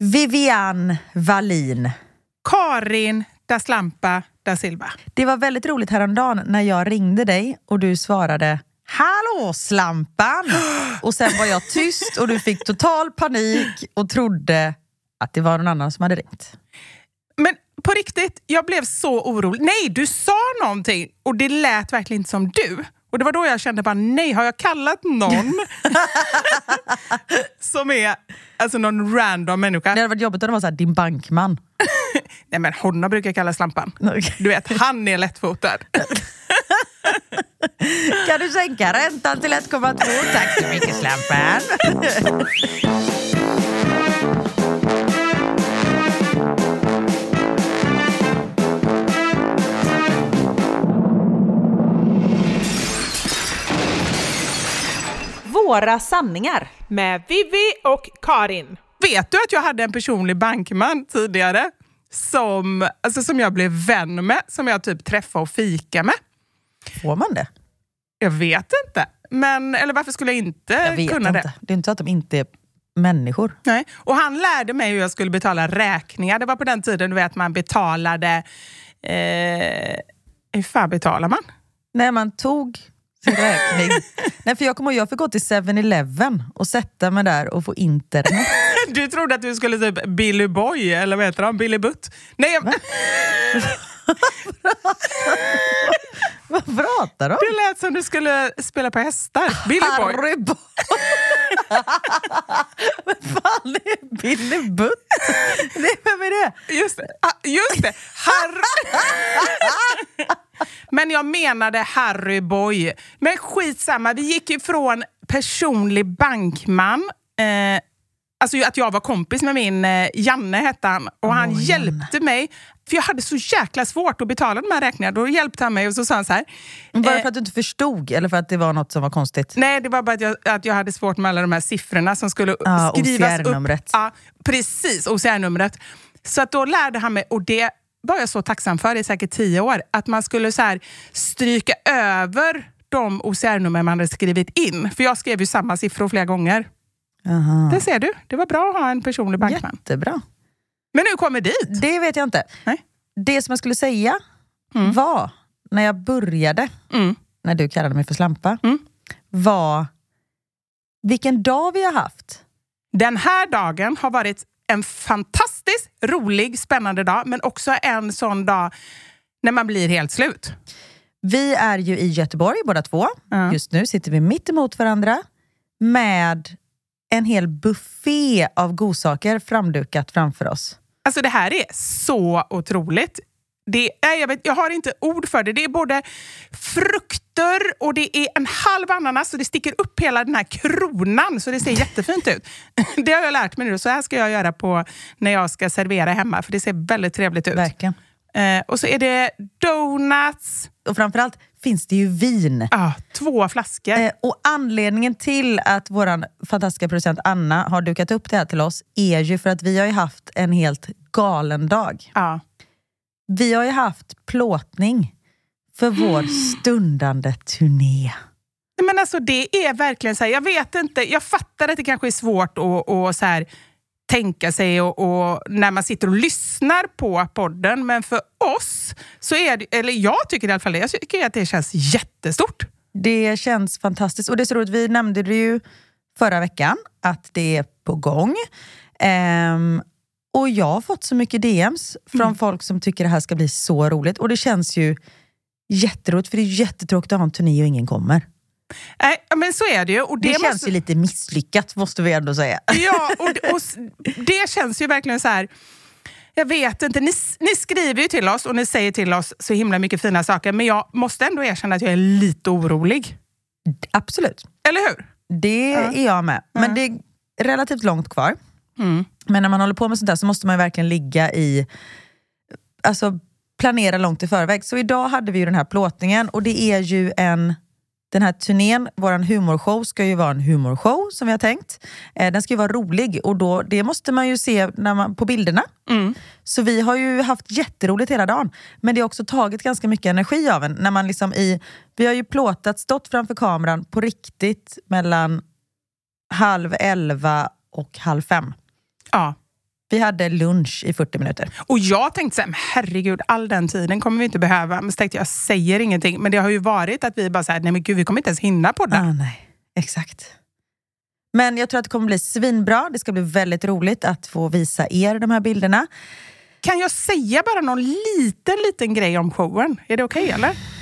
Vivian Wallin. Karin da Slampa da Silva. Det var väldigt roligt häromdagen när jag ringde dig och du svarade Hallå Slampan! Och sen var jag tyst och du fick total panik och trodde att det var någon annan som hade ringt. Men på riktigt, jag blev så orolig. Nej, du sa någonting och det lät verkligen inte som du. Och det var då jag kände bara, nej, har jag kallat någon som är alltså någon random människa? Det hade varit jobbigt om det var så här, din bankman. nej men honom brukar jag kalla Slampan. Du vet, han är lättfotad. kan du sänka räntan till 1,2? Tack så mycket Slampan. Våra sanningar. Med Vivi och Karin. Vet du att jag hade en personlig bankman tidigare? Som, alltså som jag blev vän med, som jag typ träffade och fika med. Får man det? Jag vet inte. Men, eller varför skulle jag inte jag vet kunna inte. det? Det är inte så att de inte är människor. Nej. Och han lärde mig hur jag skulle betala räkningar. Det var på den tiden du vet man betalade... Eh, hur fan betalar man? När man tog sin räkning. Nej, för jag kommer ihåg, jag fick gå till 7-Eleven och sätta mig där och få internet. Du trodde att du skulle typ Billy Boy, eller vad heter han? Billy Butt? Nej, jag... Vad pratar du om? Det lät som du skulle spela på hästar. Billy Boy. Harry Boy. Vad fan är Billy Butt? Nej, vem är det? Just det. Ah, just det. Harry... Men jag menade Harry Boy. Men skitsamma, vi gick ifrån personlig bankman eh, Alltså att jag var kompis med min eh, Janne hette han och han Åh, hjälpte mig. För jag hade så jäkla svårt att betala de här räkningarna. Då hjälpte han mig och så sa han så här. Var det eh, för att du inte förstod eller för att det var något som var konstigt? Nej, det var bara att jag, att jag hade svårt med alla de här siffrorna som skulle Ah, skrivas upp. OCR-numret. Ja, precis, OCR-numret. Så att då lärde han mig, och det var jag så tacksam för i säkert tio år, att man skulle så här stryka över de OCR-nummer man hade skrivit in. För jag skrev ju samma siffror flera gånger. Aha. Det ser du, det var bra att ha en personlig bankman. Jättebra. Men nu kommer dit. Det vet jag inte. Nej. Det som jag skulle säga var, när jag började, Mm. när du kallade mig för slampa, Mm. var vilken dag vi har haft. Den här dagen har varit en fantastiskt rolig, spännande dag, men också en sån dag när man blir helt slut. Vi är ju i Göteborg båda två. Ja. Just nu sitter vi mitt emot varandra med en hel buffé av godsaker framdukat framför oss. Alltså det här är så otroligt. Det är, jag, vet, jag har inte ord för det. Det är både frukter och det är en halv ananas och det sticker upp hela den här kronan så det ser jättefint ut. Det har jag lärt mig nu. Så här ska jag göra på när jag ska servera hemma för det ser väldigt trevligt ut. Verkligen. Eh, och så är det donuts, Och framförallt finns det ju vin. ah, två flaskor. Eh, och anledningen till att vår fantastiska producent Anna har dukat upp det här till oss är ju för att vi har haft en helt galen dag. Ja. Vi har ju haft plåtning för vår stundande turné. Men alltså det är verkligen så här, jag vet inte, jag fattar att det kanske är svårt att, att så här, tänka sig och, och när man sitter och lyssnar på podden, men för oss, så är det, eller jag tycker i alla fall det, jag tycker att det känns jättestort. Det känns fantastiskt. Och det är så roligt, vi nämnde det ju förra veckan att det är på gång. Ehm, och jag har fått så mycket DMs från folk som tycker det här ska bli så roligt. Och det känns ju jätteroligt, för det är jättetråkigt att ha en turné och ingen kommer. Nej, ja, men så är det ju. Och Det, det, känns måste, ju lite misslyckat måste vi ändå säga. Ja, och, och, det känns ju verkligen så här... Jag vet inte, ni, ni skriver ju till oss och ni säger till oss så himla mycket fina saker, men jag måste ändå erkänna att jag är lite orolig. Absolut, Eller hur? det är jag med. Men det är relativt långt kvar. Mm. Men när man håller på med sånt där så måste man ju verkligen ligga i... Alltså planera långt i förväg. Så idag hade vi ju den här plåtningen och det är ju en... Den här turnén, vår humorshow, ska ju vara en humorshow som vi har tänkt. Eh, den ska ju vara rolig och då, det måste man ju se när man, på bilderna. Mm. Så vi har ju haft jätteroligt hela dagen. Men det har också tagit ganska mycket energi av en. När man liksom i, vi har ju plåtat, stått framför kameran på riktigt mellan halv elva och halv fem. Ja. Vi hade lunch i 40 minuter. Och jag tänkte så här, herregud, all den tiden kommer vi inte behöva. Men så tänkte jag, jag säger ingenting. Men det har ju varit att vi bara så här, nej men gud, vi kommer inte ens hinna podda. Ah, nej, exakt. Men jag tror att det kommer bli svinbra. Det ska bli väldigt roligt att få visa er de här bilderna. Kan jag säga bara någon liten, liten grej om showen? Är det okej okay, eller?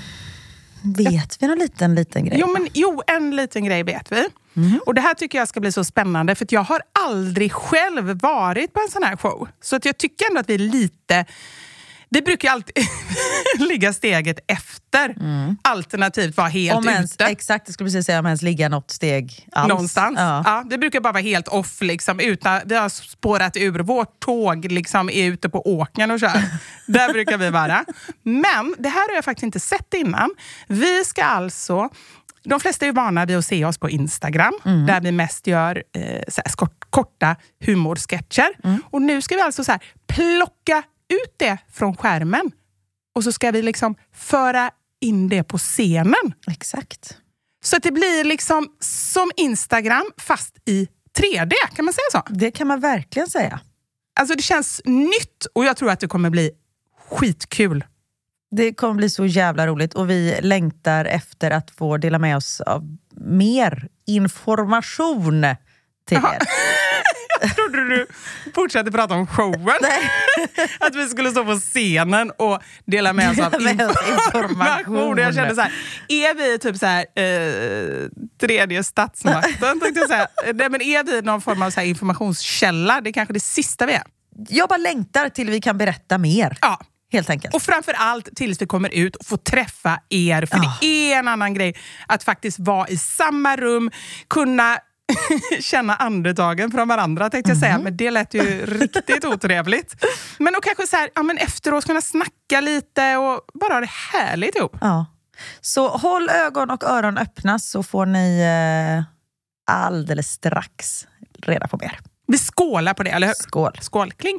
Vet vi någon liten, liten grej? Jo, men, jo, en liten grej vet vi. Mm. Och Det här tycker jag ska bli så spännande, för jag har aldrig själv varit på en sån här show. Så att jag tycker ändå att vi är lite det brukar alltid ligga steget efter, mm. alternativt vara helt om ens, ute. Exakt, jag skulle precis säga om ens ligga något steg alls. Någonstans. Ja. ja. det brukar bara vara helt off. Liksom, utan, vi har spårat ur. Vårt tåg liksom, är ute på åkern och kör. Där brukar vi vara. Men det här har jag faktiskt inte sett innan. Vi ska alltså de flesta är vana vid att se oss på Instagram, mm. där vi mest gör eh, så korta humorsketcher. Mm. Och nu ska vi alltså så plocka ut det från skärmen och så ska vi liksom föra in det på scenen. Exakt. Så att det blir liksom som Instagram fast i 3D, kan man säga så? Det kan man verkligen säga. Alltså det känns nytt och jag tror att det kommer bli skitkul. Det kommer bli så jävla roligt och vi längtar efter att få dela med oss av mer information till er. Trodde du fortsatte prata om showen. att vi skulle stå på scenen och dela med oss av information. Jag kände så här, är vi typ så här, eh, tredje statsmakten? jag säga. Nej, men är vi någon form av så informationskälla? Det är kanske det sista vi är. Jag bara längtar till vi kan berätta mer. Ja. Helt enkelt. Och framför allt tills vi kommer ut och får träffa er. För oh. det är en annan grej att faktiskt vara i samma rum, kunna känna andetagen från varandra tänkte jag säga, mm. men det lät ju riktigt otrevligt. Men och kanske så här, ja, men efteråt kunna snacka lite och bara ha det härligt ihop. Ja. Så håll ögon och öron öppna så får ni eh, alldeles strax reda på mer. Vi skålar på det, eller hur? Skål. Skål. Kling.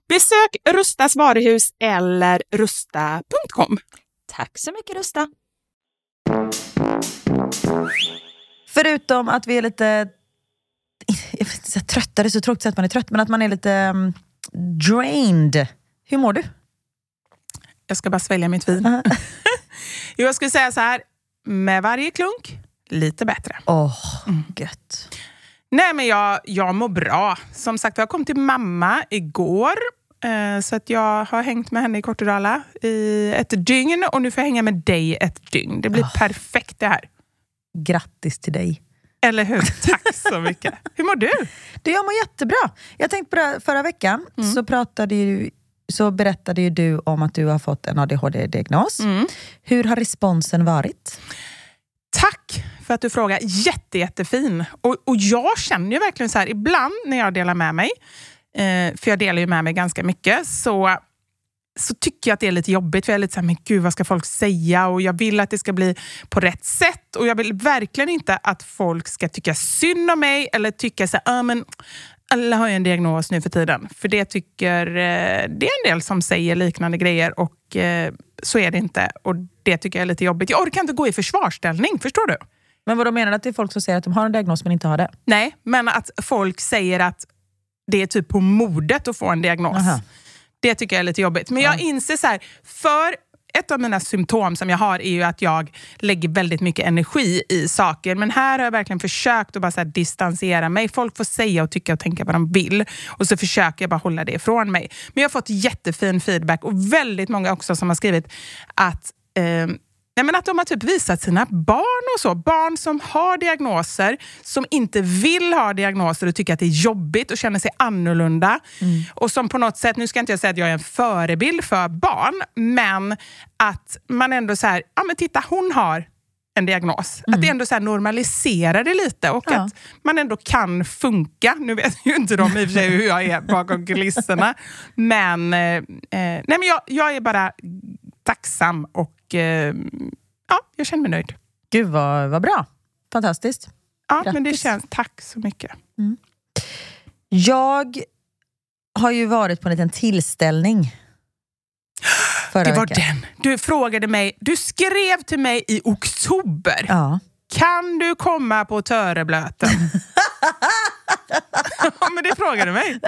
Besök Rustas varuhus eller rusta.com. Tack så mycket Rusta. Förutom att vi är lite jag vet inte, så här trötta, det är så tråkigt att man är trött, men att man är lite um, drained. Hur mår du? Jag ska bara svälja mitt vin. jo, jag skulle säga så här. Med varje klunk, lite bättre. Åh, gött. Nej, men jag, jag mår bra. Som sagt, jag kom till mamma igår. Eh, så att jag har hängt med henne i Kortedala i ett dygn och nu får jag hänga med dig ett dygn. Det blir perfekt det här. grattis till dig. Eller hur? Tack så mycket. Hur mår du? Du, jag mår jättebra. Jag tänkte på det förra veckan Mm. så, pratade ju, så berättade ju du om att du har fått en ADHD-diagnos. Mm. Hur har responsen varit? Tack för att du frågar. Jätte, jättefin. Och, och jag känner ju verkligen så här, ibland när jag delar med mig, eh, för jag delar ju med mig ganska mycket, så, så tycker jag att det är lite jobbigt. För jag är lite så här, men gud vad ska folk säga? Och jag vill att det ska bli på rätt sätt. Och jag vill verkligen inte att folk ska tycka synd om mig eller tycka så här, ah, men alla har ju en diagnos nu för tiden. För det tycker eh, det är en del som säger liknande grejer och eh, så är det inte. Och det tycker jag är lite jobbigt. Jag orkar inte gå i försvarställning, förstår du? Men vad menar du att det är folk som säger att de har en diagnos men inte har det? Nej, men att folk säger att det är typ på modet att få en diagnos. Aha. Det tycker jag är lite jobbigt. Men jag inser så här, för ett av mina symptom som jag har är ju att jag lägger väldigt mycket energi i saker. Men här har jag verkligen försökt att bara så distansera mig. Folk får säga och tycka och tänka vad de vill. Och så försöker jag bara hålla det ifrån mig. Men jag har fått jättefin feedback och väldigt många också som har skrivit att eh, Nej, men att de har typ visat sina barn och så. Barn som har diagnoser, som inte vill ha diagnoser och tycker att det är jobbigt och känner sig annorlunda. Och som på något sätt, nu ska inte jag säga att jag är en förebild för barn, men att man ändå så här, ja men titta hon har en diagnos. Att det ändå så normaliserar det lite och Ja. att man ändå kan funka. Nu vet ju inte de i och för sig hur jag är bakom kulisserna. Men, eh, eh, nej, men jag, jag är bara tacksam och eh, ja, jag känner mig nöjd. Gud vad, vad bra. Fantastiskt. Ja, men det Grattis. känns, tack så mycket. Jag har ju varit på en liten tillställning förra Det var veckan. den. Du frågade mig, du skrev till mig i oktober. Ja. Kan du komma på Töreblöten? ja, men det frågade du mig.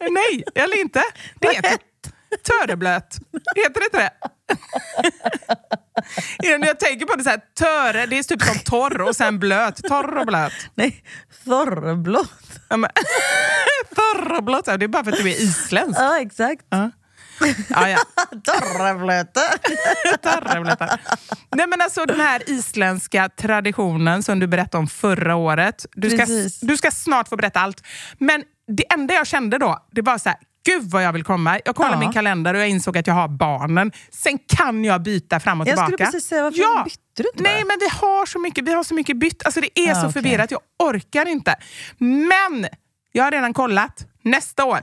Nej, eller inte. Det Töreblöt. Heter det inte det? När jag tänker på det så här, töre, det är typ som torr och sen blöt. Torr och blöt. Nej, Thorblått. Ja, men, det är bara för att du är isländsk. Ja, exakt. Ja. Ja, ja. Torrblöta. Tarreblötar. Nej men alltså den här isländska traditionen som du berättade om förra året. Du ska, Precis. du ska snart få berätta allt. Men det enda jag kände då, det var så här, gud vad jag vill komma. Jag kollade Ja. min kalender och jag insåg att jag har barnen. Sen kan jag byta fram och Jag tillbaka. skulle precis säga, varför bytte du inte Nej bara? men vi har så mycket, vi har så mycket bytt. Alltså det är Ja, så okej. förvirrat, jag orkar inte. Men jag har redan kollat. Nästa år,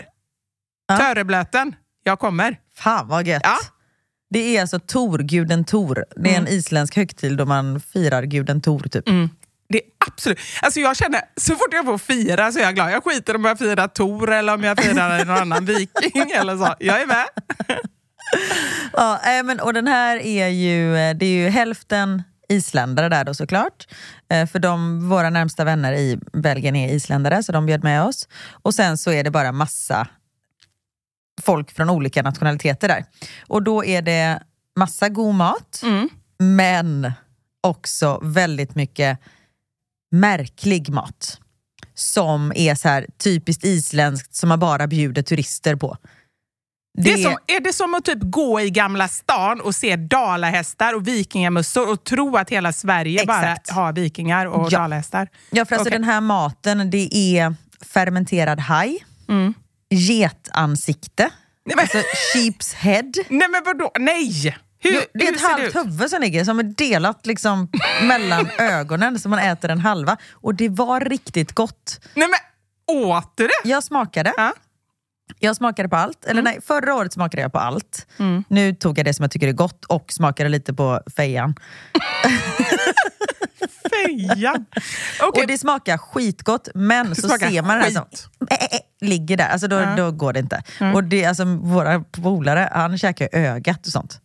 Ja. Töreblöten, jag kommer. Fan vad gött. Ja. Det är alltså Tor, guden Tor. Det är en isländsk högtid då man firar guden Tor. Typ. Det är absolut. Alltså jag känner, så fort jag får fira så är jag glad. Jag skiter om jag firar Tor eller om jag firar någon annan viking eller så. Jag är med. Ja, äh, men, och den här är ju, eh, det är ju hälften isländare där då såklart. Eh, För de, våra närmsta vänner i Belgien är isländare så de bjöd med oss. Och sen så är det bara massa folk från olika nationaliteter där. Och då är det massa god mat, Mm. men också väldigt mycket märklig mat. Som är så här typiskt isländskt som man bara bjuder turister på. Det är, som, är det som att typ gå i Gamla stan och se dalahästar och vikingamössor och tro att hela Sverige Exakt. bara har vikingar och Ja. dalahästar? Ja, för alltså Okej. den här maten, det är fermenterad haj, getansikte, Nej, men, alltså sheep's head. nej men vadå? Nej! Hur, det är ett halvt huvud som ligger som är delat liksom mellan ögonen så man äter en halva. Och det var riktigt gott. Nej men åt du det? Jag smakade. Ja. Jag smakade på allt. Eller nej, förra året smakade jag på allt. Nu tog jag det som jag tycker är gott och smakade lite på fejan. Fejan. Okej, Och det smakar skitgott men så ser man det här som ligger där. Alltså då, då går det inte. Och det, alltså, våra polare, han käkar ögat och sånt.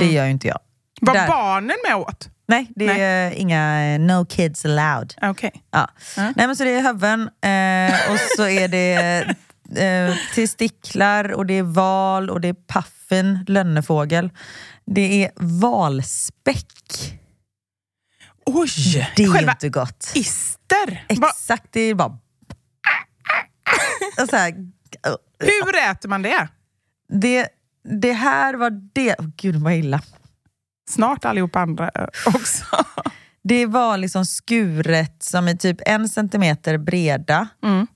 Det gör ju inte jag. var Där- barnen med åt? Nej, det är inga no kids allowed. Okej. Ja. Nej, men så det är huvuden eh, och så är det eh, testiklar och det är val och det är puffin, lönnefågel. Det är valspäck. Oj! Det är Själva inte gott. ister. Exakt, det är bara... Hur äter man det? det, det här var det... Oh, gud vad illa. Snart allihopa andra eh, också. Det var liksom skuret som är typ en centimeter breda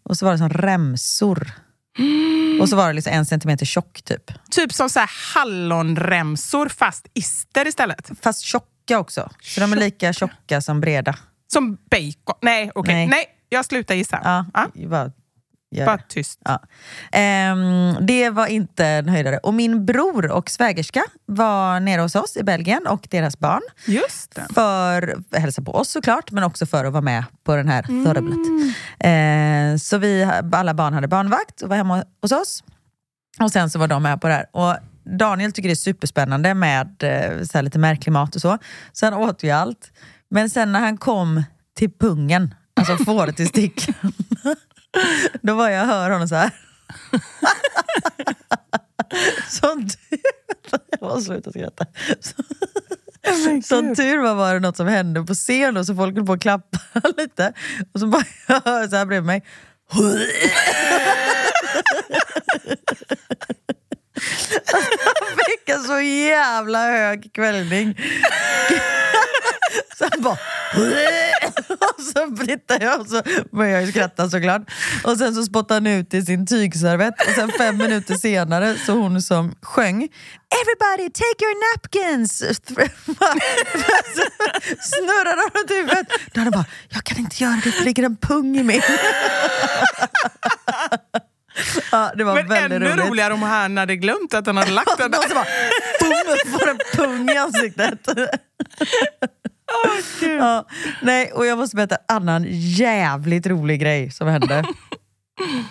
och så var det som remsor. Och så var det liksom en centimeter tjock typ. Typ som så här hallonremsor fast ister istället. Fast tjocka också. Så de är lika tjocka som breda. Som bacon. Nej, okej. Nej. Nej. jag slutar gissa. Ja, Ja, gör Bara det. tyst. Ja. Ehm, det var inte en höjdare. Och min bror och svägerska var nere hos oss i Belgien och deras barn. Just det. För att hälsa på oss såklart, men också för att vara med på den här förebildet. Eh, så vi, alla barn hade barnvakt och var hemma hos oss. Och sen så var de med på det här. Och Daniel tycker det är superspännande med eh, så lite märklig mat och så. Så han åt ju allt. Men sen när han kom till pungen, alltså fårtestickeln, då var jag hör honom så här. Som tur... Jag måste sluta skratta. Som tur var var det något som hände på scen och så folk höll på att klappa lite. Och så bara jag hör så här bredvid mig. Han fick en så jävla hög kvällning. Så han bara... Och så blittade jag och så började jag ju skratta såklart. Och sen så spottade han ut i sin tygservett och sen fem minuter senare så hon som sjöng Everybody take your napkins! Snurrade runt huvudet. Då hade han bara, jag kan inte göra det för det ligger en pung i min ja, det var Men väldigt ännu roligt. roligare om han hade glömt att han hade lagt den Någon där. som bara, boom, får en pung i ansiktet. ja, nej, och jag måste berätta en annan jävligt rolig grej som hände.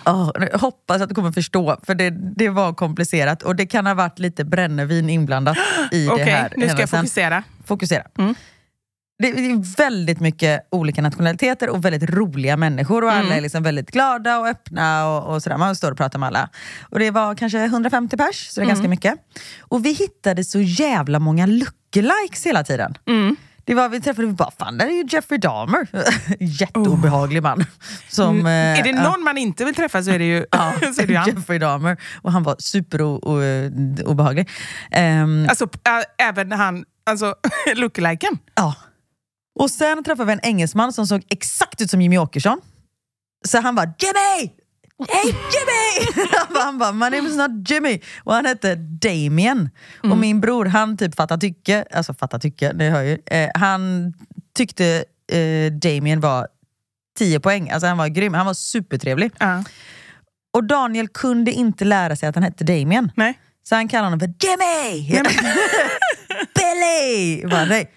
Oh, jag hoppas att du kommer förstå, för det, det var komplicerat och det kan ha varit lite brännevin inblandat i Okej, det här nu ska jag händelsen. fokusera. Fokusera. Det är väldigt mycket olika nationaliteter och väldigt roliga människor och alla är liksom väldigt glada och öppna och, och sådär. Man står och pratar med alla. Och det var kanske 150 pers, så det är ganska mycket. Och vi hittade så jävla många lookalikes hela tiden. Det var, vi träffade vi bara, fan där är ju Jeffrey Dahmer. Jätteobehaglig man. Som, eh, Är det ja. någon man inte vill träffa så är det ju, Ja, så är det han. Jeffrey Dahmer. Och han var superobehaglig. Um, Alltså, ä- även han, alltså lookaliken. Ja. Och sen träffade vi en engelsman som såg exakt ut som Jimmy Åkesson. Så han bara Jimmy! Hey Jimmy! han bara, han bara, my name is not Jimmy. Och han hette Damien. Och min bror han typ fattar tycke, alltså fattar tycke, det hör ju. Eh, han tyckte eh, Damien var 10 poäng, alltså han var grym, han var supertrevlig. Ja. Och Daniel kunde inte lära sig att han hette Damien. Nej. Så han kallade honom för Jimmy! Billy! Bara, nej.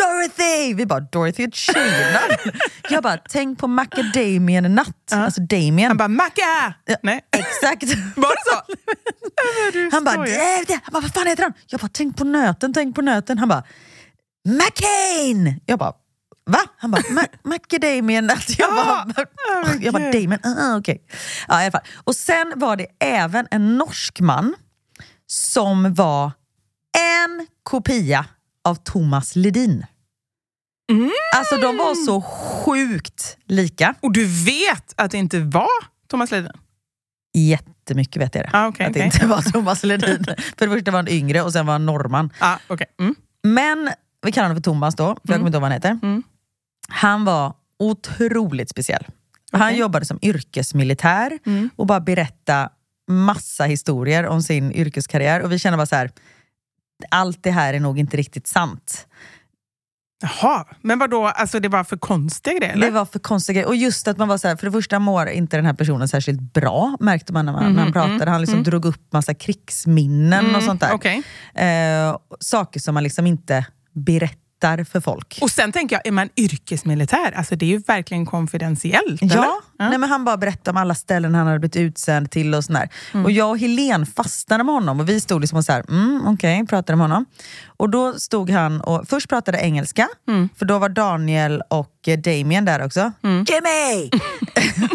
Dorothy! Vi bara, Dorothy är ett tjejnamn. Jag bara, tänk på Macadamian Nut. Alltså Damien. Han bara Macka! Nej. Exakt. Var det så? Han bara, skojar. "Det- det." han bara, vad fan heter han? Jag bara, tänk på nöten, tänk på nöten. Han bara, McCain! Jag bara, va? Han bara, "Ma- Macadamian Nut. Jag bara, jag bara Damien, ah, okej. Ja, i alla fall. Och sen var det även en norsk man som var en kopia av Thomas Ledin. Alltså de var så sjukt lika. Och du vet att det inte var Thomas Ledin? Jättemycket vet jag det. Ah, okej, att det okej. inte var Thomas Ledin. För det första var han yngre och sen var han norrman. Ah, okay. mm. Men vi kallar honom för Thomas då, för jag kommer inte ihåg vad han heter. Mm. Han var otroligt speciell. Han jobbade som yrkesmilitär Mm. och bara berätta massa historier om sin yrkeskarriär. Och vi kände bara så här, allt det här är nog inte riktigt sant. Jaha, men vad då? Alltså det var för konstiga grejer? Eller? Det var för konstiga grejer. Och just att man var så här, för det första mår inte den här personen särskilt bra, märkte man när, man, Mhm, när han pratade. Han liksom drog upp massa krigsminnen och sånt där. Mm, okej. Eh, saker som man liksom inte berättar för folk. Och sen tänker jag, är man yrkesmilitär? Alltså det är ju verkligen confidentiellt, eller? Ja, Nej, men han bara berättade om alla ställen han hade blivit utsänd till och sådär. Och jag och Helen fastnade med honom och vi stod liksom och så här, mm, okej, pratade med honom. Och då stod han och först pratade engelska, för då var Daniel och eh, Damien där också. Jimmy!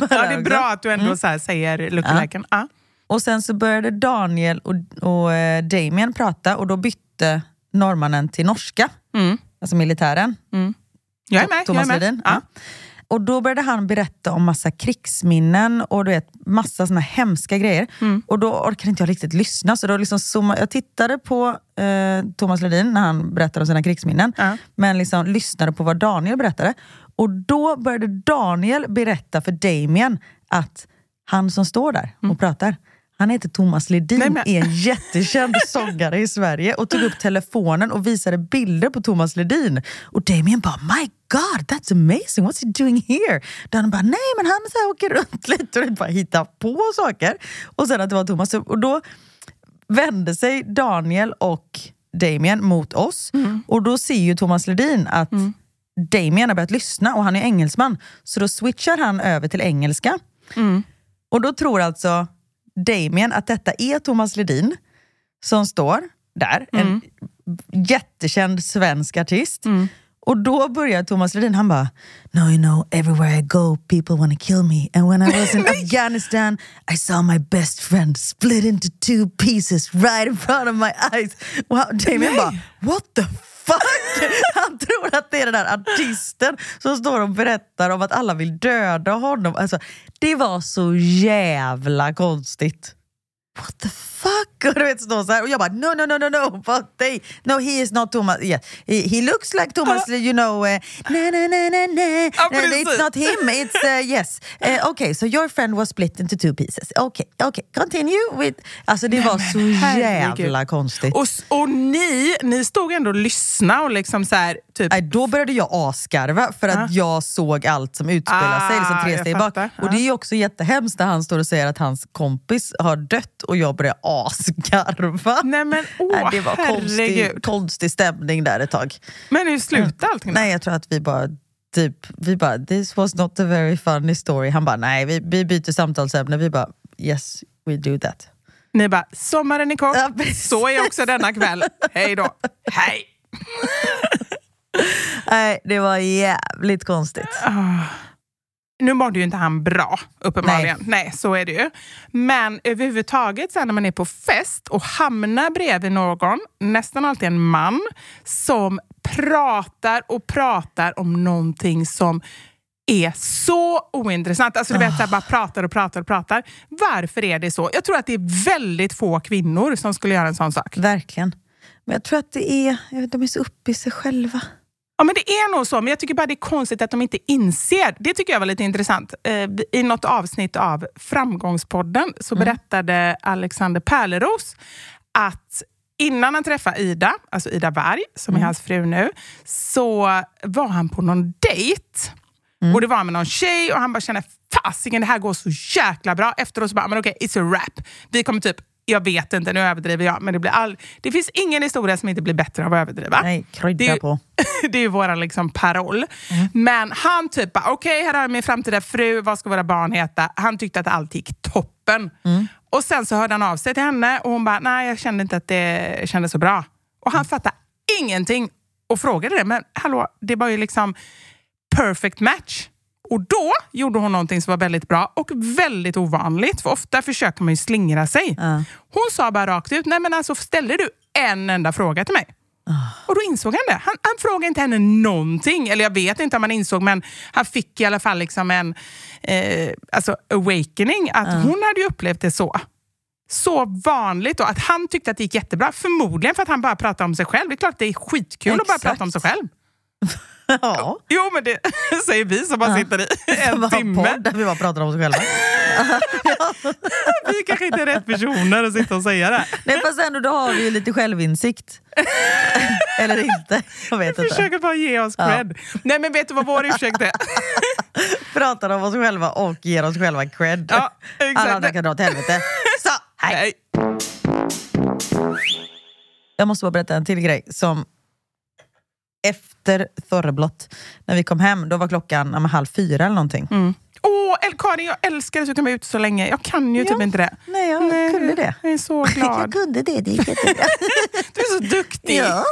Ja, det är bra att du ändå så här säger lookaliken. Ja. Och sen så började Daniel och, och eh, Damien prata och då bytte norrmannen till norska. Alltså militären. Jag är med. jag är Thomas med. Ledin. Ja. och då började han berätta om massa krigsminnen och du vet, massa såna hemska grejer. Och då orkade inte jag riktigt lyssna. Så då liksom zooma, jag tittade på eh, Thomas Ledin när han berättade om sina krigsminnen. Ja. Men liksom lyssnade på vad Daniel berättade. Och då började Daniel berätta för Damien att han som står där och pratar, han heter Thomas Ledin, Nej, men- är en jättekänd sångare i Sverige och tog upp telefonen och visade bilder på Thomas Ledin. Och Damien bara “My God, that's amazing, what's he doing here?” Dan bara “Nej, men han så här åker runt lite och bara hittar på saker”. Och sen att det var Thomas. Och då vände sig Daniel och Damien mot oss. Och då ser ju Thomas Ledin att Damien har börjat lyssna och han är engelsman. Så då switchar han över till engelska. Och då tror alltså Damien att detta är Thomas Ledin som står där, en jättekänd svensk artist. Och då börjar Thomas Ledin, han bara No you know, everywhere I go people wanna kill me. And when I was in Afghanistan I saw my best friend split into two pieces right in front of my eyes. Han, Damien bara What the fuck? Han tror att det är den där artisten som står och berättar om att alla vill döda honom. Alltså, det var så jävla konstigt. What the fuck? Och du vet, så här. Och jag bara, no, no, no, no, no, but they, no, he is not Thomas. Yeah. He, he looks like Thomas, you know, uh, na, na, na, na, na. Ja, No, it's not him, it's, uh, yes. Uh, okay, so your friend was split into two pieces. Okay, okay, continue with... Alltså det var så jävla konstigt. Och, och ni, ni stod ändå och lyssnade och liksom så här, typ... Nej, då började jag asgarva för att jag såg allt som utspelar sig liksom Ah, tre steg bak. Och det är också jättehemskt när han står och säger att hans kompis har dött och jag börjar asgarva. Nej men åh, Nej, det var konstig, konstig stämning där ett tag. Men hur slutade allting då? Nej, jag tror att vi bara typ, vi bara this was not a very funny story. Han bara nej, vi, vi byter samtalsämne. Vi bara yes, we do that. Ni bara, sommaren är kort, Ja, så är också denna kväll. Hej då. Hej! Nej, det var jävligt konstigt. Nu mådde ju inte han bra, uppenbarligen. Nej. Nej. så är det ju. Men överhuvudtaget sen när man är på fest och hamnar bredvid någon, nästan alltid en man, som pratar och pratar om någonting som är så ointressant. Alltså du vet, så här, bara pratar och pratar och pratar. Varför är det så? Jag tror att det är väldigt få kvinnor som skulle göra en sån sak. Verkligen. Men jag tror att det är, jag vet, de är så uppe i sig själva. Ja, men det är nog så, men jag tycker bara det är konstigt att de inte inser. Det tycker jag var lite intressant. Eh, I något avsnitt av Framgångspodden så berättade Alexander Pärleros att innan han träffade Ida, alltså Ida Berg, som är hans fru nu, så var han på någon dejt. Och det var med någon tjej och han bara kände fasiken det här går så jäkla bra. Efteråt så bara, men okej, it's a wrap. Vi kommer typ, jag vet inte, nu överdriver jag, men det, blir all, det finns ingen historia som inte blir bättre av att överdriva. Nej, krydda Det är på. det är ju vår liksom paroll. Men han typ okej här har jag min framtida fru, vad ska våra barn heta? Han tyckte att allt gick toppen. Och sen så hörde han av sig till henne och hon bara, nej jag kände inte att det kändes så bra. Och han fattade ingenting och frågade det, men hallå, det var ju liksom perfect match. Och då gjorde hon någonting som var väldigt bra och väldigt ovanligt. För ofta försöker man ju slingra sig. Hon sa bara rakt ut, nej men alltså ställde du en enda fråga till mig? Och då insåg han det. Han, han frågade inte henne någonting. Eller jag vet inte om han insåg, men han fick i alla fall liksom en eh, alltså awakening. Att hon hade upplevt det så. Så vanligt då, att han tyckte att det gick jättebra. Förmodligen för att han bara pratar om sig själv. Det är klart det är skitkul att bara Exakt. prata om sig själv. Ja. Jo, men det säger vi som bara sitter i Som en har timme. podd där vi bara pratar om oss själva. Vi kanske inte är rätt personer att sitta och säga det. Nej fast ändå då har vi ju lite självinsikt. Eller inte. Jag vet Vi inte. försöker bara ge oss cred. Nej, men vet du vad vår ursäkt är? Pratar om oss själva och ger oss själva cred. Ja, exakt. Alla andra kan dra åt helvete. Så, hej. Nej. Jag måste bara berätta en till grej som efter Thorreblott, när vi kom hem, då var klockan ja, halv fyra eller någonting. Åh, El- Karin, jag älskar att du kan vara ute så länge. Jag kan ju Ja. typ inte det. Nej, jag kunde det. Jag är så glad. kunde det, det gick jättebra. Du är så duktig. ja.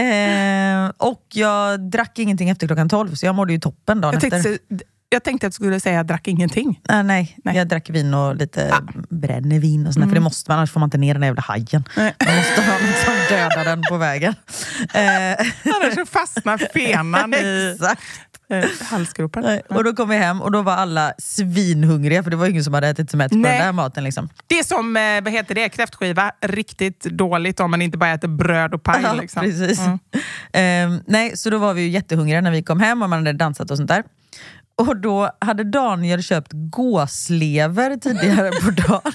eh, och jag drack ingenting efter klockan tolv, så jag mådde ju toppen dagen Jag, efter. tänkte, jag tänkte att du skulle säga att jag drack ingenting. Ah, nej, Nej. jag drack vin och lite brännevin och sånt, för det måste man, annars får man inte ner den där jävla hajen. Nej. Man måste ha något som dödar den på vägen. Eh, Annars fastnar fenan i, eh, halsgropen. Nej, Och då kom vi hem och då var alla svinhungriga för det var ingen som hade ätit sig mätt på den där maten. Liksom. Det är som eh, vad heter det, kräftskiva, riktigt dåligt om man inte bara äter bröd och paj. Ja, liksom. precis. Mm. Ehm, nej, så då var vi ju jättehungriga när vi kom hem och man hade dansat och sånt där. Och då hade Daniel köpt gåslever tidigare på dagen.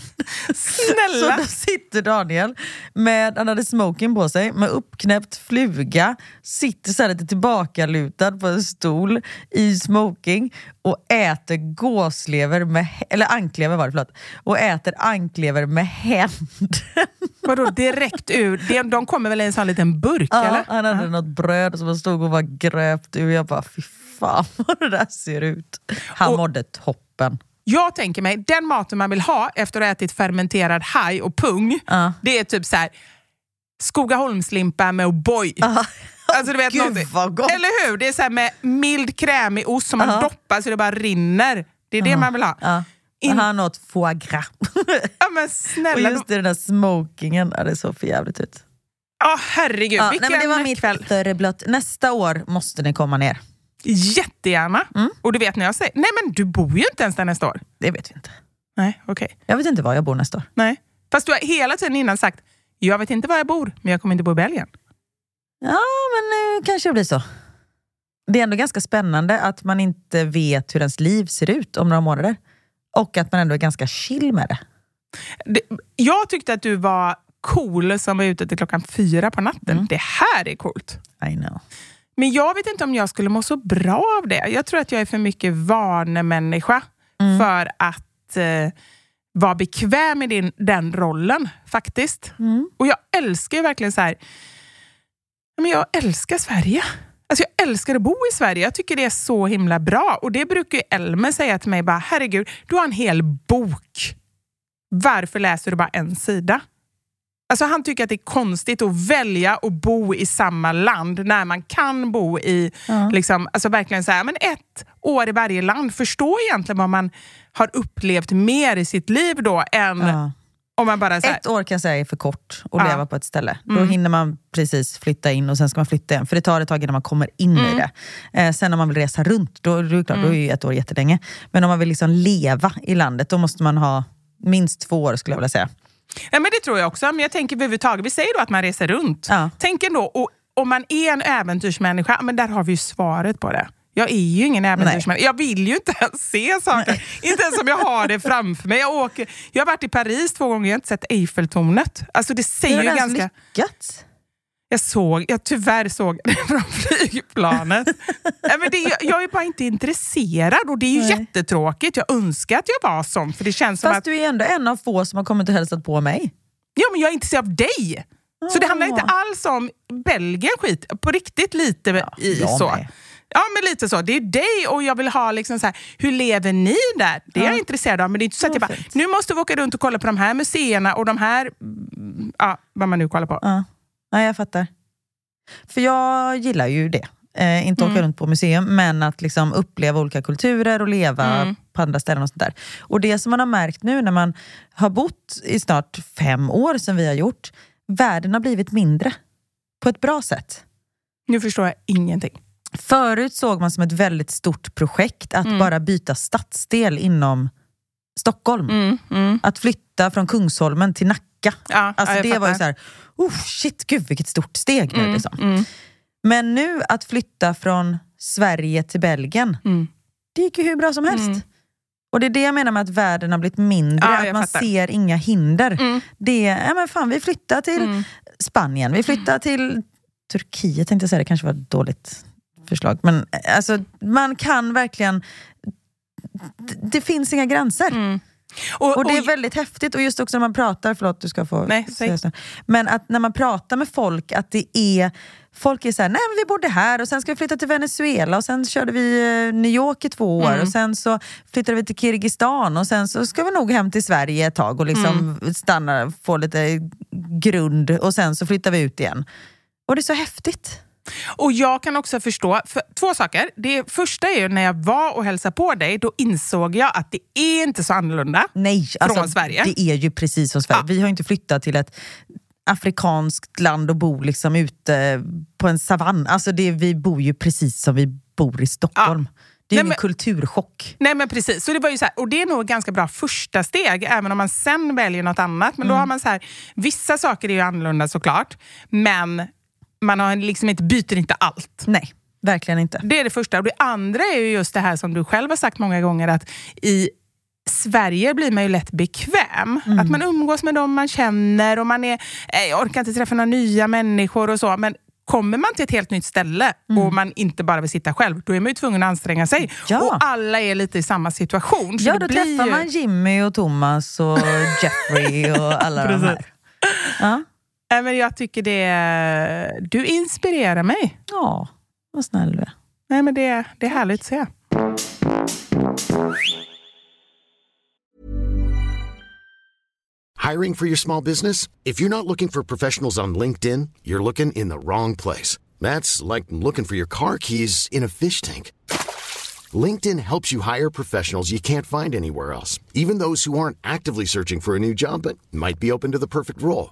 Snälla! Så då sitter Daniel, med, han hade smoking på sig, med uppknäppt fluga, sitter så här lite tillbakalutad på en stol i smoking och äter gåslever, med, eller anklever var det, förlåt, och äter anklever med händer. Vadå direkt ur? De kommer väl i en sån liten burk Ja, eller? han hade något bröd som han stod och var gröpt ur. Jag bara, fy fan vad det där ser ut. Han Och- mådde toppen. Jag tänker mig, den maten man vill ha efter att ha ätit fermenterad haj och pung, Ja. det är typ så här Skogaholmslimpa med O'boy. Alltså, du vet, Gud, vad gott. Eller hur? Det är så här med mild krämig ost som man doppar så det bara rinner. Det är det man vill ha. In- Han åt foie gras. Ja, men och snälla. just det, den där smokingen, ja, det såg för jävligt ut. Ja, herregud. Ja, Vilken nej, men det var mitt kväll. Nästa år måste ni komma ner. Jättegärna. Mm. Och du vet när jag säger, nej men du bor ju inte ens där nästa år. Det vet vi inte. Nej, okej. Jag vet inte var jag bor nästa år. Nej. Fast du har hela tiden innan sagt, jag vet inte var jag bor, men jag kommer inte bo i Belgien. Ja, men nu kanske det blir så. Det är ändå ganska spännande att man inte vet hur ens liv ser ut om några månader. Och att man ändå är ganska chill med det. Det, jag tyckte att du var cool som var ute till klockan fyra på natten. Mm. Det här är coolt. I know. Men jag vet inte om jag skulle må så bra av det. Jag tror att jag är för mycket vanemänniska Mm. för att eh, vara bekväm i din, den rollen faktiskt. Mm. Och jag älskar ju verkligen så här. Men jag älskar Sverige. Alltså jag älskar att bo i Sverige. Jag tycker det är så himla bra. Och det brukar ju Elmer säga till mig. Bara, Herregud, du har en hel bok. Varför läser du bara en sida? Alltså han tycker att det är konstigt att välja att bo i samma land när man kan bo i Ja. liksom, alltså verkligen så här, men ett år i varje land. Förstå egentligen vad man har upplevt mer i sitt liv då än Ja. om man bara här, Ett år kan jag säga är för kort att Ja. leva på ett ställe. Då Mm. hinner man precis flytta in och sen ska man flytta igen. För det tar ett tag innan man kommer in Mm. i det. Eh, sen om man vill resa runt, då, då, är det klart, då är ju ett år jättelänge. Men om man vill liksom leva i landet, då måste man ha minst två år skulle jag vilja säga. Ja, men det tror jag också. Men jag tänker överhuvudtaget, vi säger då att man reser runt. Ja. Tänk ändå, och, om man är en äventyrsmänniska, men där har vi ju svaret på det. Jag är ju ingen äventyrsmänniska. Jag vill ju inte ens se saker. Inte ens om jag har det framför mig. Jag, åker, jag har varit i Paris två gånger, jag har inte sett Eiffeltornet. Alltså det säger ju har ens ganska... lyckats? Jag såg, jag tyvärr såg det från flygplanet. Nej, men det, jag, jag är bara inte intresserad och det är ju Nej. jättetråkigt. Jag önskar att jag var sån, för det känns som Fast att du är ändå en av få som har kommit och hälsat på mig. Ja, men jag är intresserad av dig. Så det handlar inte Ah. alls om Belgien skit, på riktigt lite i jag så. med. Ja, men lite så. Det är dig och jag vill ha liksom så här, hur lever ni där? Det är jag Ja. intresserad av. Men det är inte så att Ja, jag bara, nu måste vi åka runt och kolla på de här museerna och de här, mm, ja, vad man nu kollar på. Ja, ja jag fattar. För jag gillar ju det. Eh, inte åka Mm. runt på museum, men att liksom uppleva olika kulturer och leva Mm. på andra ställen. och sånt där. Och det som man har märkt nu när man har bott i snart fem år som vi har gjort, världen har blivit mindre. På ett bra sätt. Nu förstår jag ingenting. Förut såg man som ett väldigt stort projekt att Mm. bara byta stadsdel inom Stockholm. Mm, mm. Att flytta från Kungsholmen till Nacka. Ja, Alltså ja, det var ju fattar. så här, oh, shit, gud vilket stort steg nu. Mm, Liksom. mm, Men nu att flytta från Sverige till Belgien, mm. det gick ju hur bra som helst. Mm. Och det är det jag menar med att världen har blivit mindre, Ja, att man fattar. ser inga hinder. Mm. Det är, ja men fan vi flyttar till Mm. Spanien, vi flyttar till Turkiet tänkte jag säga, det kanske var ett dåligt förslag. Men eh, alltså, man kan verkligen... Det, det finns inga gränser. Och, Och det är väldigt häftigt och just också när man pratar, förlåt du ska få Nej, säg. säga så. Men att när man pratar med folk, att det är Folk är såhär, nej men vi bodde här och sen ska vi flytta till Venezuela och sen körde vi eh, New York i två år Mm. och sen så flyttade vi till Kirgizistan och sen så ska vi nog hem till Sverige ett tag och liksom Mm. stanna, få lite grund och sen så flyttar vi ut igen. Och det är så häftigt. Och jag kan också förstå, för, två saker. Det första är ju när jag var och hälsade på dig, då insåg jag att det är inte så annorlunda. Nej, alltså, Från Sverige? det är ju precis som Sverige. Ja. Vi har inte flyttat till ett afrikanskt land och bor liksom ute på en savann. Alltså det, vi bor ju precis som vi bor i Stockholm. Det är Nej, ingen men- kulturchock. Nej men precis, så det var ju så här, och det är nog ett ganska bra första steg, även om man sen väljer något annat. Men då har man så här, vissa saker är ju annorlunda såklart, men man har liksom inte, byter inte allt. Nej, verkligen inte. Det är det första. Och det andra är ju just det här som du själv har sagt många gånger, att i Sverige blir man ju lätt bekväm. Att man umgås med dem man känner och man är, jag orkar inte träffa några nya människor och så. Men kommer man till ett helt nytt ställe och man inte bara vill sitta själv, då är man ju tvungen att anstränga sig. Ja. Och alla är lite i samma situation. Ja, då träffar ju... man Jimmy och Thomas och Jeffrey och alla de här. Ja. Men jag tycker det... Du inspirerar mig. ja, vad snäll du är. Nej, men det, det är härligt att se. Hiring for your small business? If you're not looking for professionals on LinkedIn, you're looking in the wrong place. That's like looking for your car keys in a fish tank. LinkedIn helps you hire professionals you can't find anywhere else, even those who aren't actively searching for a new job but might be open to the perfect role.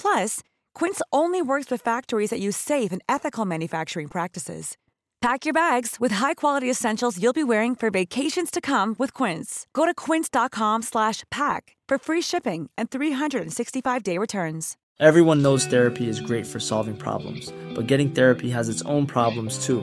Plus, Quince only works with factories that use safe and ethical manufacturing practices. Pack your bags with high-quality essentials you'll be wearing for vacations to come with Quince. Go to quince.com slash pack for free shipping and 365-day returns. Everyone knows therapy is great for solving problems, but getting therapy has its own problems too,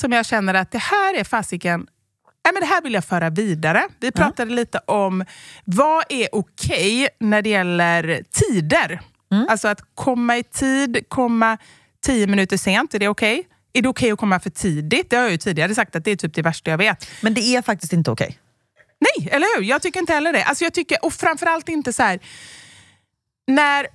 Som jag känner att det här är fasiken Nej, men det här vill jag föra vidare. Vi pratade lite om vad är okej när det gäller tider. Alltså att komma i tid, komma tio minuter sent, är det okej? Är det okej att komma för tidigt? Det har jag ju tidigare sagt att det är typ det värsta jag vet. Men det är faktiskt inte okej. Nej, eller hur? Jag tycker inte heller det. Alltså jag tycker, och framförallt inte så här... När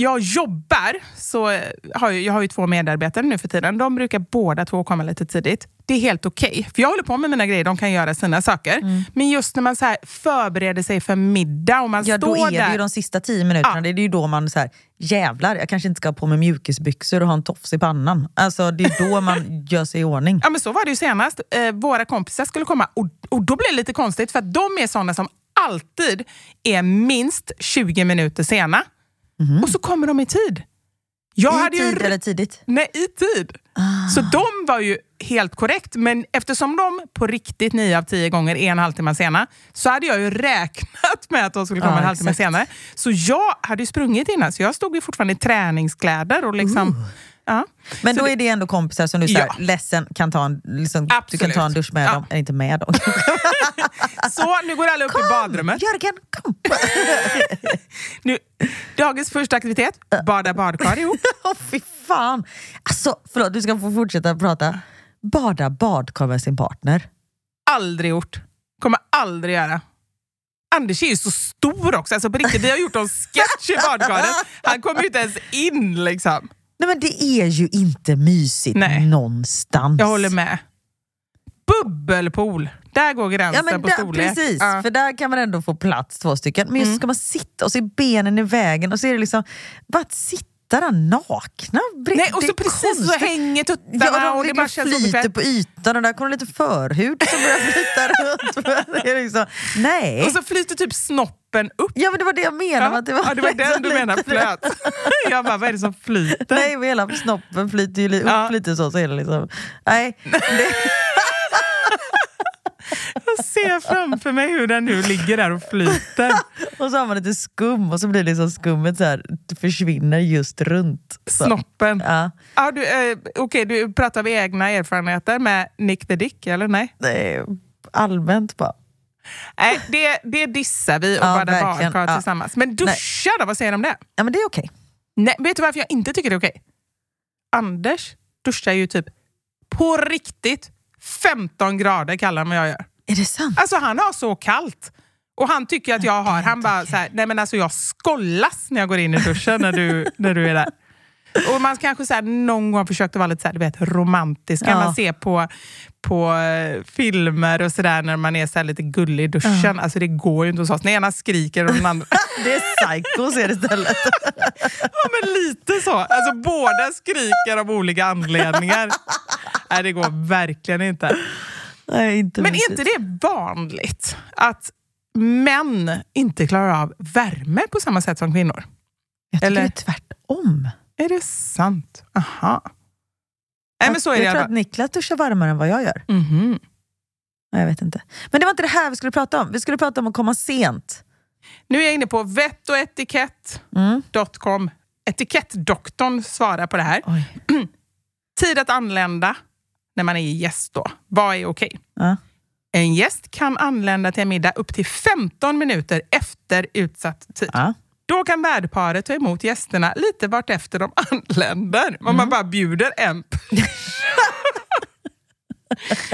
jag jobbar, så eh, har jag, jag har ju två medarbetare nu för tiden. De brukar båda två komma lite tidigt. Det är helt okej. För jag håller på med mina grejer, de kan göra sina saker. Men just när man så förbereder sig för middag och man Ja, då står är det där. ju de sista tio minuterna. Ja. Det är ju då man så här, jävlar, jag kanske inte ska ha på mig mjukisbyxor och ha en tofs i pannan. Alltså det är då man gör sig i ordning. Ja men så var det ju senast. Eh, våra kompisar skulle komma och, och då blev det lite konstigt för att de är såna som alltid är minst 20 minuter sena. Och så kommer de i tid. Jag I hade ju tid eller tidigt? Nej, i tid. Så de var ju helt korrekt, men eftersom de på riktigt nio av tio gånger är en halvtimme sena, så hade jag ju räknat med att de skulle komma Ja, en halvtimme senare. Så jag hade ju sprungit innan, så jag stod ju fortfarande i träningskläder. Och liksom, ja. Men Så då det- är det ändå kompisar som du säger, Ja. ledsen, kan ta en, liksom, du kan ta en dusch med Ja. dem. Eller inte med dem. Så nu går alla upp i badrummet. Jörgen, kom! Nu, dagens första aktivitet, bada badkar ihop. Åh fy fan! Alltså, förlåt, du ska få fortsätta prata. Bada badkar med sin partner. Aldrig gjort. Kommer aldrig göra. Anders är ju så stor också. Alltså på riktigt, vi har gjort en sketch i badkaret. Han kommer ju inte ens in liksom. Nej men det är ju inte mysigt Nej. någonstans. Jag håller med. Bubbelpool. Där går gränsen Ja, men på där, storlek. precis, Ja. Mm. för där kan man ändå få plats två stycken. Men just ska man sitta och så är benen i vägen och så är det liksom bara att sitta där nakna. Nej, och så precis så konstigt. hänger tuttarna Ja, de och det bara känns så flyter på ytan och där kommer lite förhud som börjar flyta runt. Liksom, nej. Och så flyter typ snoppen upp. ja men det var det jag menade. Ja, att det var, ja, det var den du menar flöt. Jag bara, vad är det som flyter? Nej, men hela snoppen flyter ju li- upp Ja. lite så. så är det liksom, nej, det, Jag ser framför mig hur den nu ligger där och flyter. och så har man lite skum och så blir liksom skummet så här, försvinner just runt. Så. Snoppen. Ja. Ja, du, eh, Okej, du pratar av egna erfarenheter med Nick the Dick, eller nej? Är allmänt bara. Nej, det, det dissar vi och Ja, badar badkar Ja. tillsammans. Men duscha då, vad säger du om det? Ja, men det är okej. Nej, vet du varför jag inte tycker det är okej? Anders duschar ju typ på riktigt 15 grader kallare än vad jag gör. Är det sant? Alltså han har så kallt. Och han tycker att jag har, han bara så här, nej men alltså jag skollas när jag går in i duschen när du, när du är där. Och man kanske så här, någon gång försökt att vara lite så här, du vet, romantisk. Kan Ja. man se på, på eh, filmer och sådär när man är så lite gullig i duschen. Alltså det går ju inte hos oss. Den ena skriker och den andra... Det är psychos är det istället. ja men lite så. Alltså båda skriker av olika anledningar. Nej det går verkligen inte. Nej, inte Men är inte det vanligt att män inte klarar av värme på samma sätt som kvinnor? Jag tycker Eller- det är tvärtom. Är det sant? Aha. Nej, men så är det jag alla tror att Niklas duschar varmare än vad jag gör. Mhm. Nej, Jag vet inte. Men det var inte det här vi skulle prata om. Vi skulle prata om att komma sent. Nu är jag inne på vett och etikett.com. Etikettdoktorn svarar på det här. Tid att anlända när man är gäst då. Vad är okej? Ja. En gäst kan anlända till en middag upp till 15 minuter efter utsatt tid. Ja. Då kan värdparet ta emot gästerna lite vart efter de anländer. Om man bara bjuder en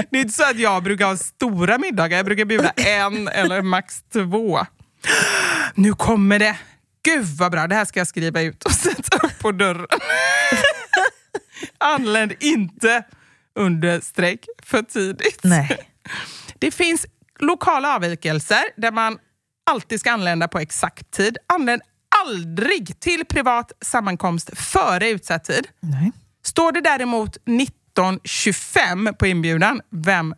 Det är inte så att jag brukar ha stora middagar. Jag brukar bjuda en eller max två. Nu kommer det! Gud vad bra, det här ska jag skriva ut och sätta upp på dörren. Anländ inte under streck för tidigt. Nej. Det finns lokala avvikelser där man alltid ska anlända på exakt tid. Anländ aldrig till privat sammankomst före utsatt tid. Nej. Står det däremot 19.25 på inbjudan, vem,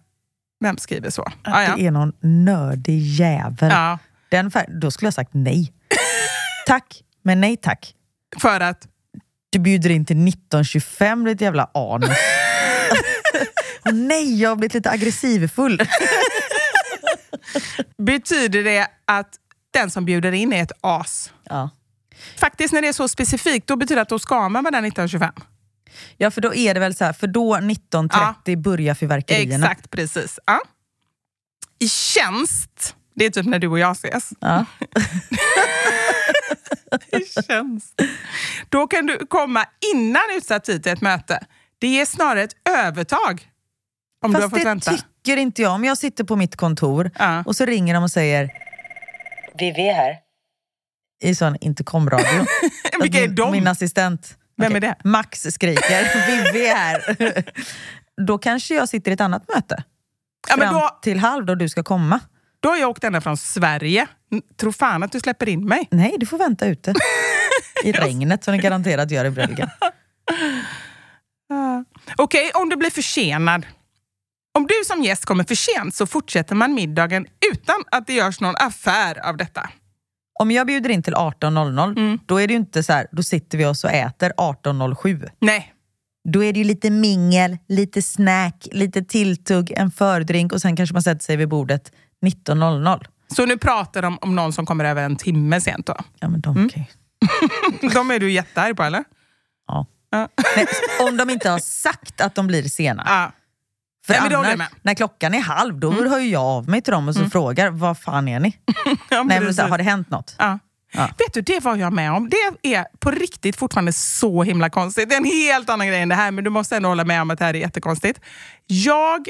vem skriver så? Ah, ja. Det är någon nördig jävel. Ja, Den då skulle jag sagt nej. tack, men nej tack. för att Du bjuder in till 1925, ditt jävla anus. Nej, jag har blivit lite aggressivfull. Betyder det att den som bjuder in är ett as. ja. Faktiskt när det är så specifikt, då betyder det att då ska man vara där 19.25. ja, för då är det väl så här, för då 19.30 börjar fyrverkerierna. Exakt, precis. Ja. I tjänst, det är typ när du och jag ses. Ja. I tjänst. Då kan du komma innan utsatt tid till ett möte. Det ger snarare ett övertag. Om du har Fast fått det vänta. tycker inte jag. Om jag sitter på mitt kontor Ja. och så ringer de och säger Vivi är här. I sån intercomradio. Vilka är min, de? Min assistent. Vem Okej, är det? Max skriker Vivi är här. då kanske jag sitter i ett annat möte. Ja, men Fram då, till halv då du ska komma. då har jag åkt ända från Sverige. Tror fan att du släpper in mig. Nej, du får vänta ute. I regnet som ni garanterat gör i Brölgen. Okej, om du blir försenad. Om du som gäst kommer för sent så fortsätter man middagen utan att det görs någon affär av detta. Om jag bjuder in till 18.00, Mm. då är det ju inte så här, då sitter vi oss och äter 18.07. Nej, Då är det ju lite mingel, lite snack, lite tilltugg, en fördrink och sen kanske man sätter sig vid bordet 19.00. så nu pratar de om någon som kommer över en timme sent då. Ja men de Mm. kan ju... De är du jättearg på eller? Ja. Ja. Nej, om de inte har sagt att de blir sena. Ja. För Nej, annars. Mm. när klockan är halv, då hör ju jag av mig till dem och så frågar, vad fan är ni? Ja, Nej, men så har det hänt något? Ja. Ja. Vet du, det var jag med om. Det är på riktigt fortfarande så himla konstigt. Det är en helt annan grej än det här, men du måste ändå hålla med om att det här är jättekonstigt. Jag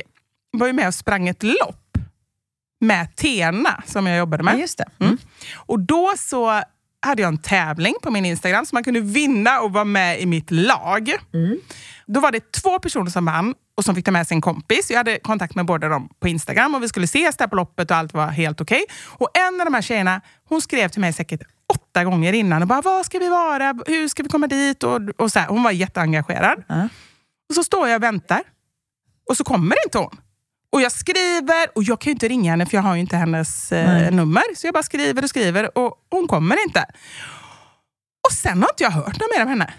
var ju med och sprang ett lopp med Tena, som jag jobbade med. Ja, just det. Mm. Och då så hade jag en tävling på min Instagram så man kunde vinna och vara med i mitt lag. Då var det två personer som vann och som fick ta med sin kompis. Jag hade kontakt med båda dem på Instagram och vi skulle ses där på loppet och allt var helt okej. Och en av de här tjejerna, hon skrev till mig säkert åtta gånger innan och bara, var ska vi vara? Hur ska vi komma dit? Och, och så här. Hon var jätteengagerad. Ja. Och så står jag och väntar och så kommer inte hon. Och jag skriver, och jag kan ju inte ringa henne för jag har ju inte hennes eh, nummer. Så jag bara skriver och skriver och hon kommer inte. Och sen har inte jag hört något mer av henne.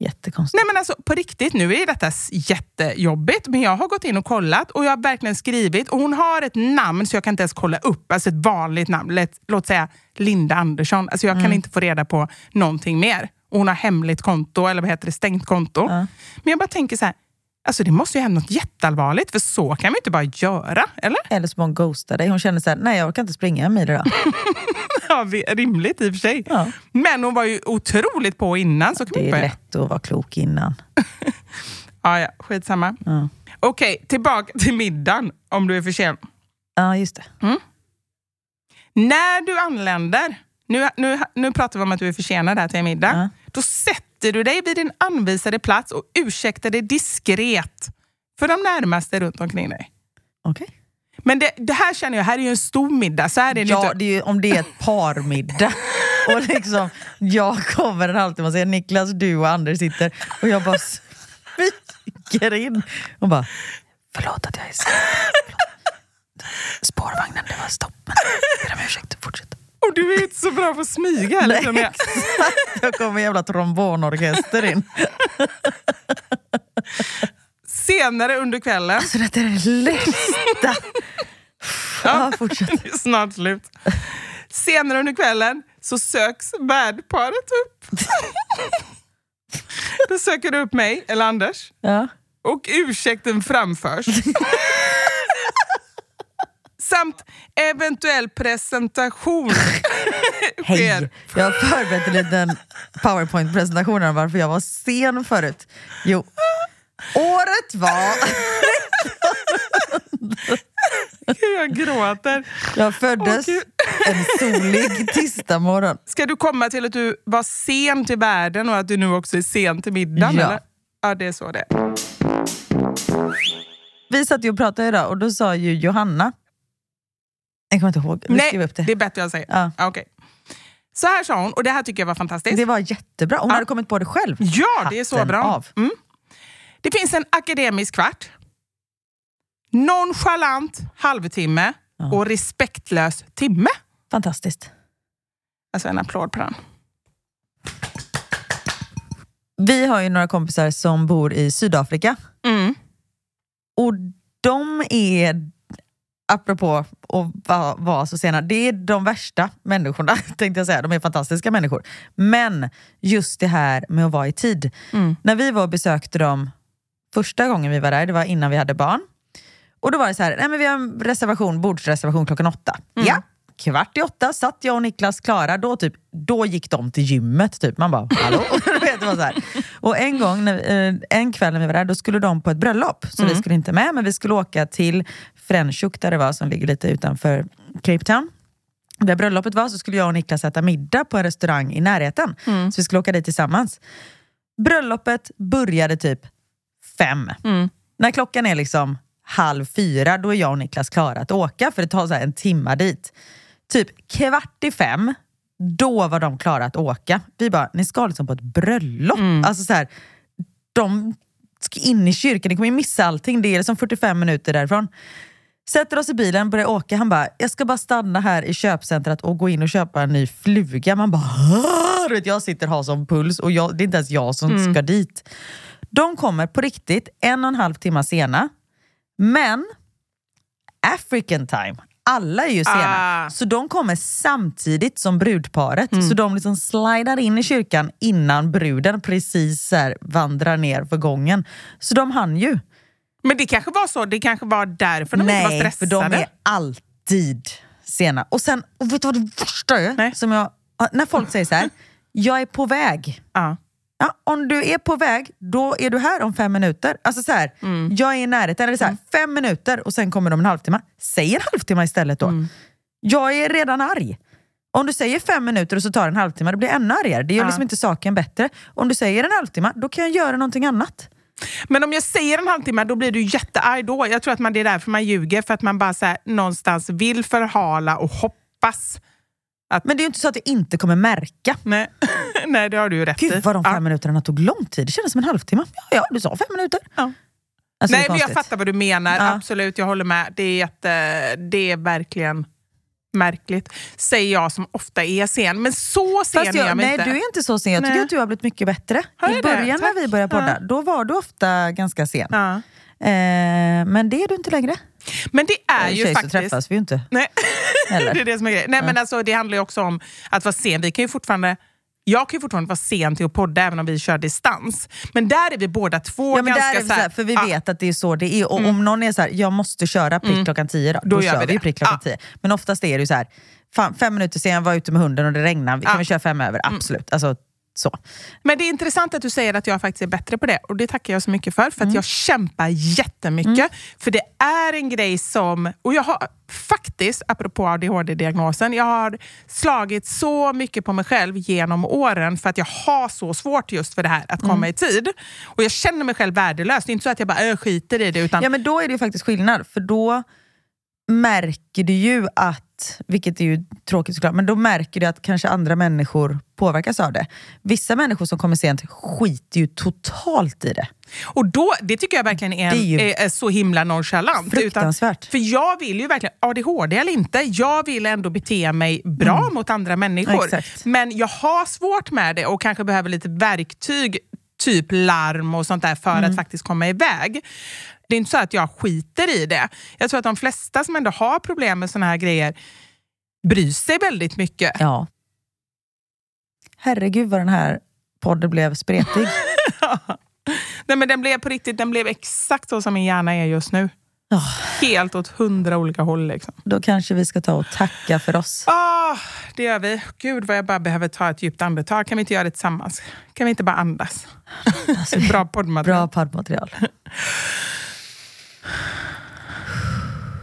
Jättekonstigt. Nej men alltså på riktigt, nu är detta jättejobbigt. Men jag har gått in och kollat och jag har verkligen skrivit. Och hon har ett namn så jag kan inte ens kolla upp. Alltså ett vanligt namn. Låt, låt säga Linda Andersson. Alltså jag kan inte få reda på någonting mer. Och hon har hemligt konto, eller vad heter det, stängt konto. Ja. Men jag bara tänker så här. Alltså det måste ju hända något jätteallvarligt, för så kan man ju inte bara göra, eller? Eller så hon ghostar dig. Hon känner så här, nej jag orkar inte springa en mil idag. Ja, rimligt i och för sig. Ja. Men hon var ju otroligt på innan. Så kan man Det inte är börja. lätt att vara klok innan. Ja, ja, skitsamma. Ja, Okej, tillbaka till middagen om du är för sen. ja just det. När du anländer, nu, nu, nu pratar vi om att du är försenad här till en middag. Ja. Då sätter du dig vid din anvisade plats och ursäktar dig diskret för de närmaste runt omkring dig. Okej. Men det, det här känner jag, här är ju en stor middag. Så här är det Ja, inte. det är ju, om det är ett parmiddag. och liksom, jag kommer en halvtimme och säger Niklas, du och Anders sitter och jag bara smyger in och bara Förlåt att jag är sen. Spårvagnen, det var stopp. Men jag ber om ursäkt, fortsätt. Och du är inte så bra på att smyga heller. Jag. exakt. Jag kommer jävla trombonorkester in. Senare under kvällen, Så detta är det lästa. Ja, fortsätt. det är snart slut. Senare under kvällen så söks värdparet upp. Då söker du upp mig, eller Anders, Ja. och ursäkten framförs. Samt eventuell presentation. Hej! Jag har förberett en liten powerpoint-presentation om varför jag var sen förut. Jo, året var... Jag gråter. Jag föddes Åh, en solig tisdag morgon. Ska du komma till att du var sen till världen och att du nu också är sen till middagen? Ja. Eller? Ja, det är så det är. Vi satt ju och pratade idag och då sa ju Johanna... Jag kommer inte ihåg, vi Nej, upp det. det är bättre jag säger. Ja. Okej. Så här sa hon, och det här tycker jag var fantastiskt. Det var jättebra. Hon Ja. hade kommit på det själv. Ja, det är så Hatten bra. Av. Mm. Det finns en akademisk kvart, nonchalant halvtimme Ja. och respektlös timme. Fantastiskt. Alltså en applåd på den. Vi har ju några kompisar som bor i Sydafrika. Mm. Och de är, apropå att vara var så sena, det är de värsta människorna tänkte jag säga. De är fantastiska människor. Men just det här med att vara i tid. Mm. När vi var och besökte dem första gången vi var där, det var innan vi hade barn. Och då var det så här, nej men vi har en reservation, bordsreservation klockan åtta. Ja, kvart i åtta satt jag och Niklas klara, då, typ, då gick de till gymmet. Typ. Man bara, hallå? Vet, så här. Och en gång, eh, en kväll när vi var där, då skulle de på ett bröllop. Så vi skulle inte med, men vi skulle åka till Franschhoek där det var, som ligger lite utanför Cape Town. Där bröllopet var så skulle jag och Niklas äta middag på en restaurang i närheten. Så vi skulle åka dit tillsammans. Bröllopet började typ fem. När klockan är liksom halv fyra, då är jag och Niklas klara att åka, för det tar så här en timma dit. Typ kvart i fem, då var de klara att åka. Vi bara, ni ska liksom på ett bröllop. Alltså så här, de ska in i kyrkan, ni kommer ju missa allting. Det är liksom 45 minuter därifrån. Sätter oss i bilen, börjar åka. Han bara, jag ska bara stanna här i köpcentret och gå in och köpa en ny fluga. Man bara, vet, jag sitter och har sån puls och jag, det är inte ens jag som ska dit. De kommer på riktigt en och en halv timme sena. Men African time, alla är ju sena. Ah. Så de kommer samtidigt som brudparet. Så de liksom slidar in i kyrkan innan bruden precis här vandrar ner för gången. Så de hann ju. Men det kanske var så, det kanske var därför de inte var Nej, för stressade. de är alltid sena. Och sen, och vet du vad det värsta är? Nej. Som jag, när folk säger så här, jag är på väg. Ja. Ja, om du är på väg, då är du här om fem minuter. Alltså så här, Mm. Jag är i närheten, eller så här, fem minuter och sen kommer de en halvtimme. Säg en halvtimme istället då. Mm. Jag är redan arg. Om du säger fem minuter och så tar en halvtimme, det blir ännu argare. Det gör Ja. liksom inte saken bättre. Om du säger en halvtimme, då kan jag göra någonting annat. Men om jag säger en halvtimme, då blir du jättearg då. Jag tror att man, det är därför man ljuger, för att man bara så här, någonstans vill förhala och hoppas. Men det är ju inte så att jag inte kommer märka. Nej, Nej det har du ju rätt i. Gud vad de fem Ja. minuterna tog lång tid. Det kändes som en halvtimme. Ja, ja du sa fem minuter. Ja. Alltså, Nej, men jag fattar vad du menar. Ja. Absolut, jag håller med. Det är, jätte, det är verkligen märkligt. Säger jag som ofta är sen. Men så sen Fast är jag jag, mig nej, inte. du är inte så sen. Jag tycker Nej. att du har blivit mycket bättre. Har I jag det? början när vi började podda, Ja. då var du ofta ganska sen. Ja. Eh, men det är du inte längre. Men det är ju faktiskt... så träffas vi ju inte. Nej, Eller? det är det som är grejen. Nej, men alltså, det handlar ju också om att vara sen. Vi kan ju fortfarande Jag kan ju fortfarande vara sen till att podda även om vi kör distans. Men där är vi båda två Ja, men ganska där är vi så här- för vi Ja. vet att det är så det är. Och om någon är så här, jag måste köra prick Mm. klockan 10, då, Då då, gör kör vi vi, prick klockan Ja. 10. Men oftast är det ju så här, fan, fem minuter sen jag var ute med hunden och det regnar, vi kan Ja. vi köra fem över? Absolut. Alltså, så. Men det är intressant att du säger att jag faktiskt är bättre på det och det tackar jag så mycket för. För att jag kämpar jättemycket. För det är en grej som, och jag har faktiskt, apropå ADHD-diagnosen, jag har slagit så mycket på mig själv genom åren för att jag har så svårt just för det här att komma i tid. Och jag känner mig själv värdelös. Det är inte så att jag bara äh, skiter i det. Utan, Ja men då är det ju faktiskt skillnad, för då märker du ju att, vilket är ju tråkigt såklart, men då märker du att kanske andra människor påverkas av det. Vissa människor som kommer sent skiter ju totalt i det. Och då, det tycker jag verkligen är, Det är är, så himla nonchalant. fruktansvärt. för jag vill ju verkligen, ADHD eller inte, jag vill ändå bete mig bra mot andra människor. Exakt. Men jag har svårt med det och kanske behöver lite verktyg, typ larm och sånt där för att faktiskt komma iväg. Det är inte så att jag skiter i det. Jag tror att de flesta som ändå har problem med såna här grejer bryr sig väldigt mycket. Ja. Herregud vad den här podden blev spretig. Nej, men den blev på riktigt, den blev exakt så som min hjärna är just nu. Ja. Helt åt hundra olika håll. Liksom. Då kanske vi ska ta och tacka för oss. Ah, det gör vi. Gud vad jag bara behöver ta ett djupt andetag. Kan vi inte göra det tillsammans? Kan vi inte bara andas? Bra poddmaterial. Bra poddmaterial.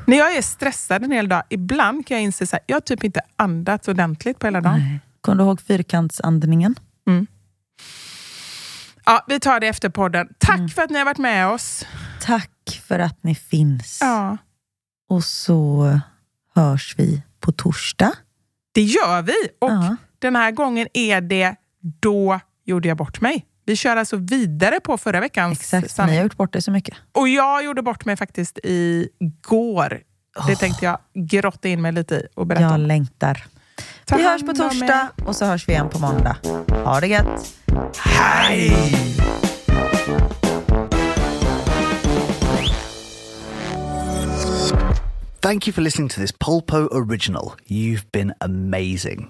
När jag är stressad en hel dag, ibland kan jag inse att jag typ inte andats ordentligt på hela dagen. Nej. Kommer du ihåg fyrkantsandningen? Ja, vi tar det efter podden. Tack för att ni har varit med oss. Tack för att ni finns. Ja, Och så hörs vi på torsdag. det gör vi. Och Ja. den här gången är det Då gjorde jag bort mig. Vi kör alltså vidare på förra veckans Exakt, sanning. ni har gjort bort det så mycket. Och jag gjorde bort mig faktiskt igår. Det tänkte jag grotta in mig lite i och berätta Jag om. längtar. Ta vi hörs på torsdag och så hörs vi igen på måndag. Ha det gött! Hej! Thank you for listening to this Polpo original. You've been amazing.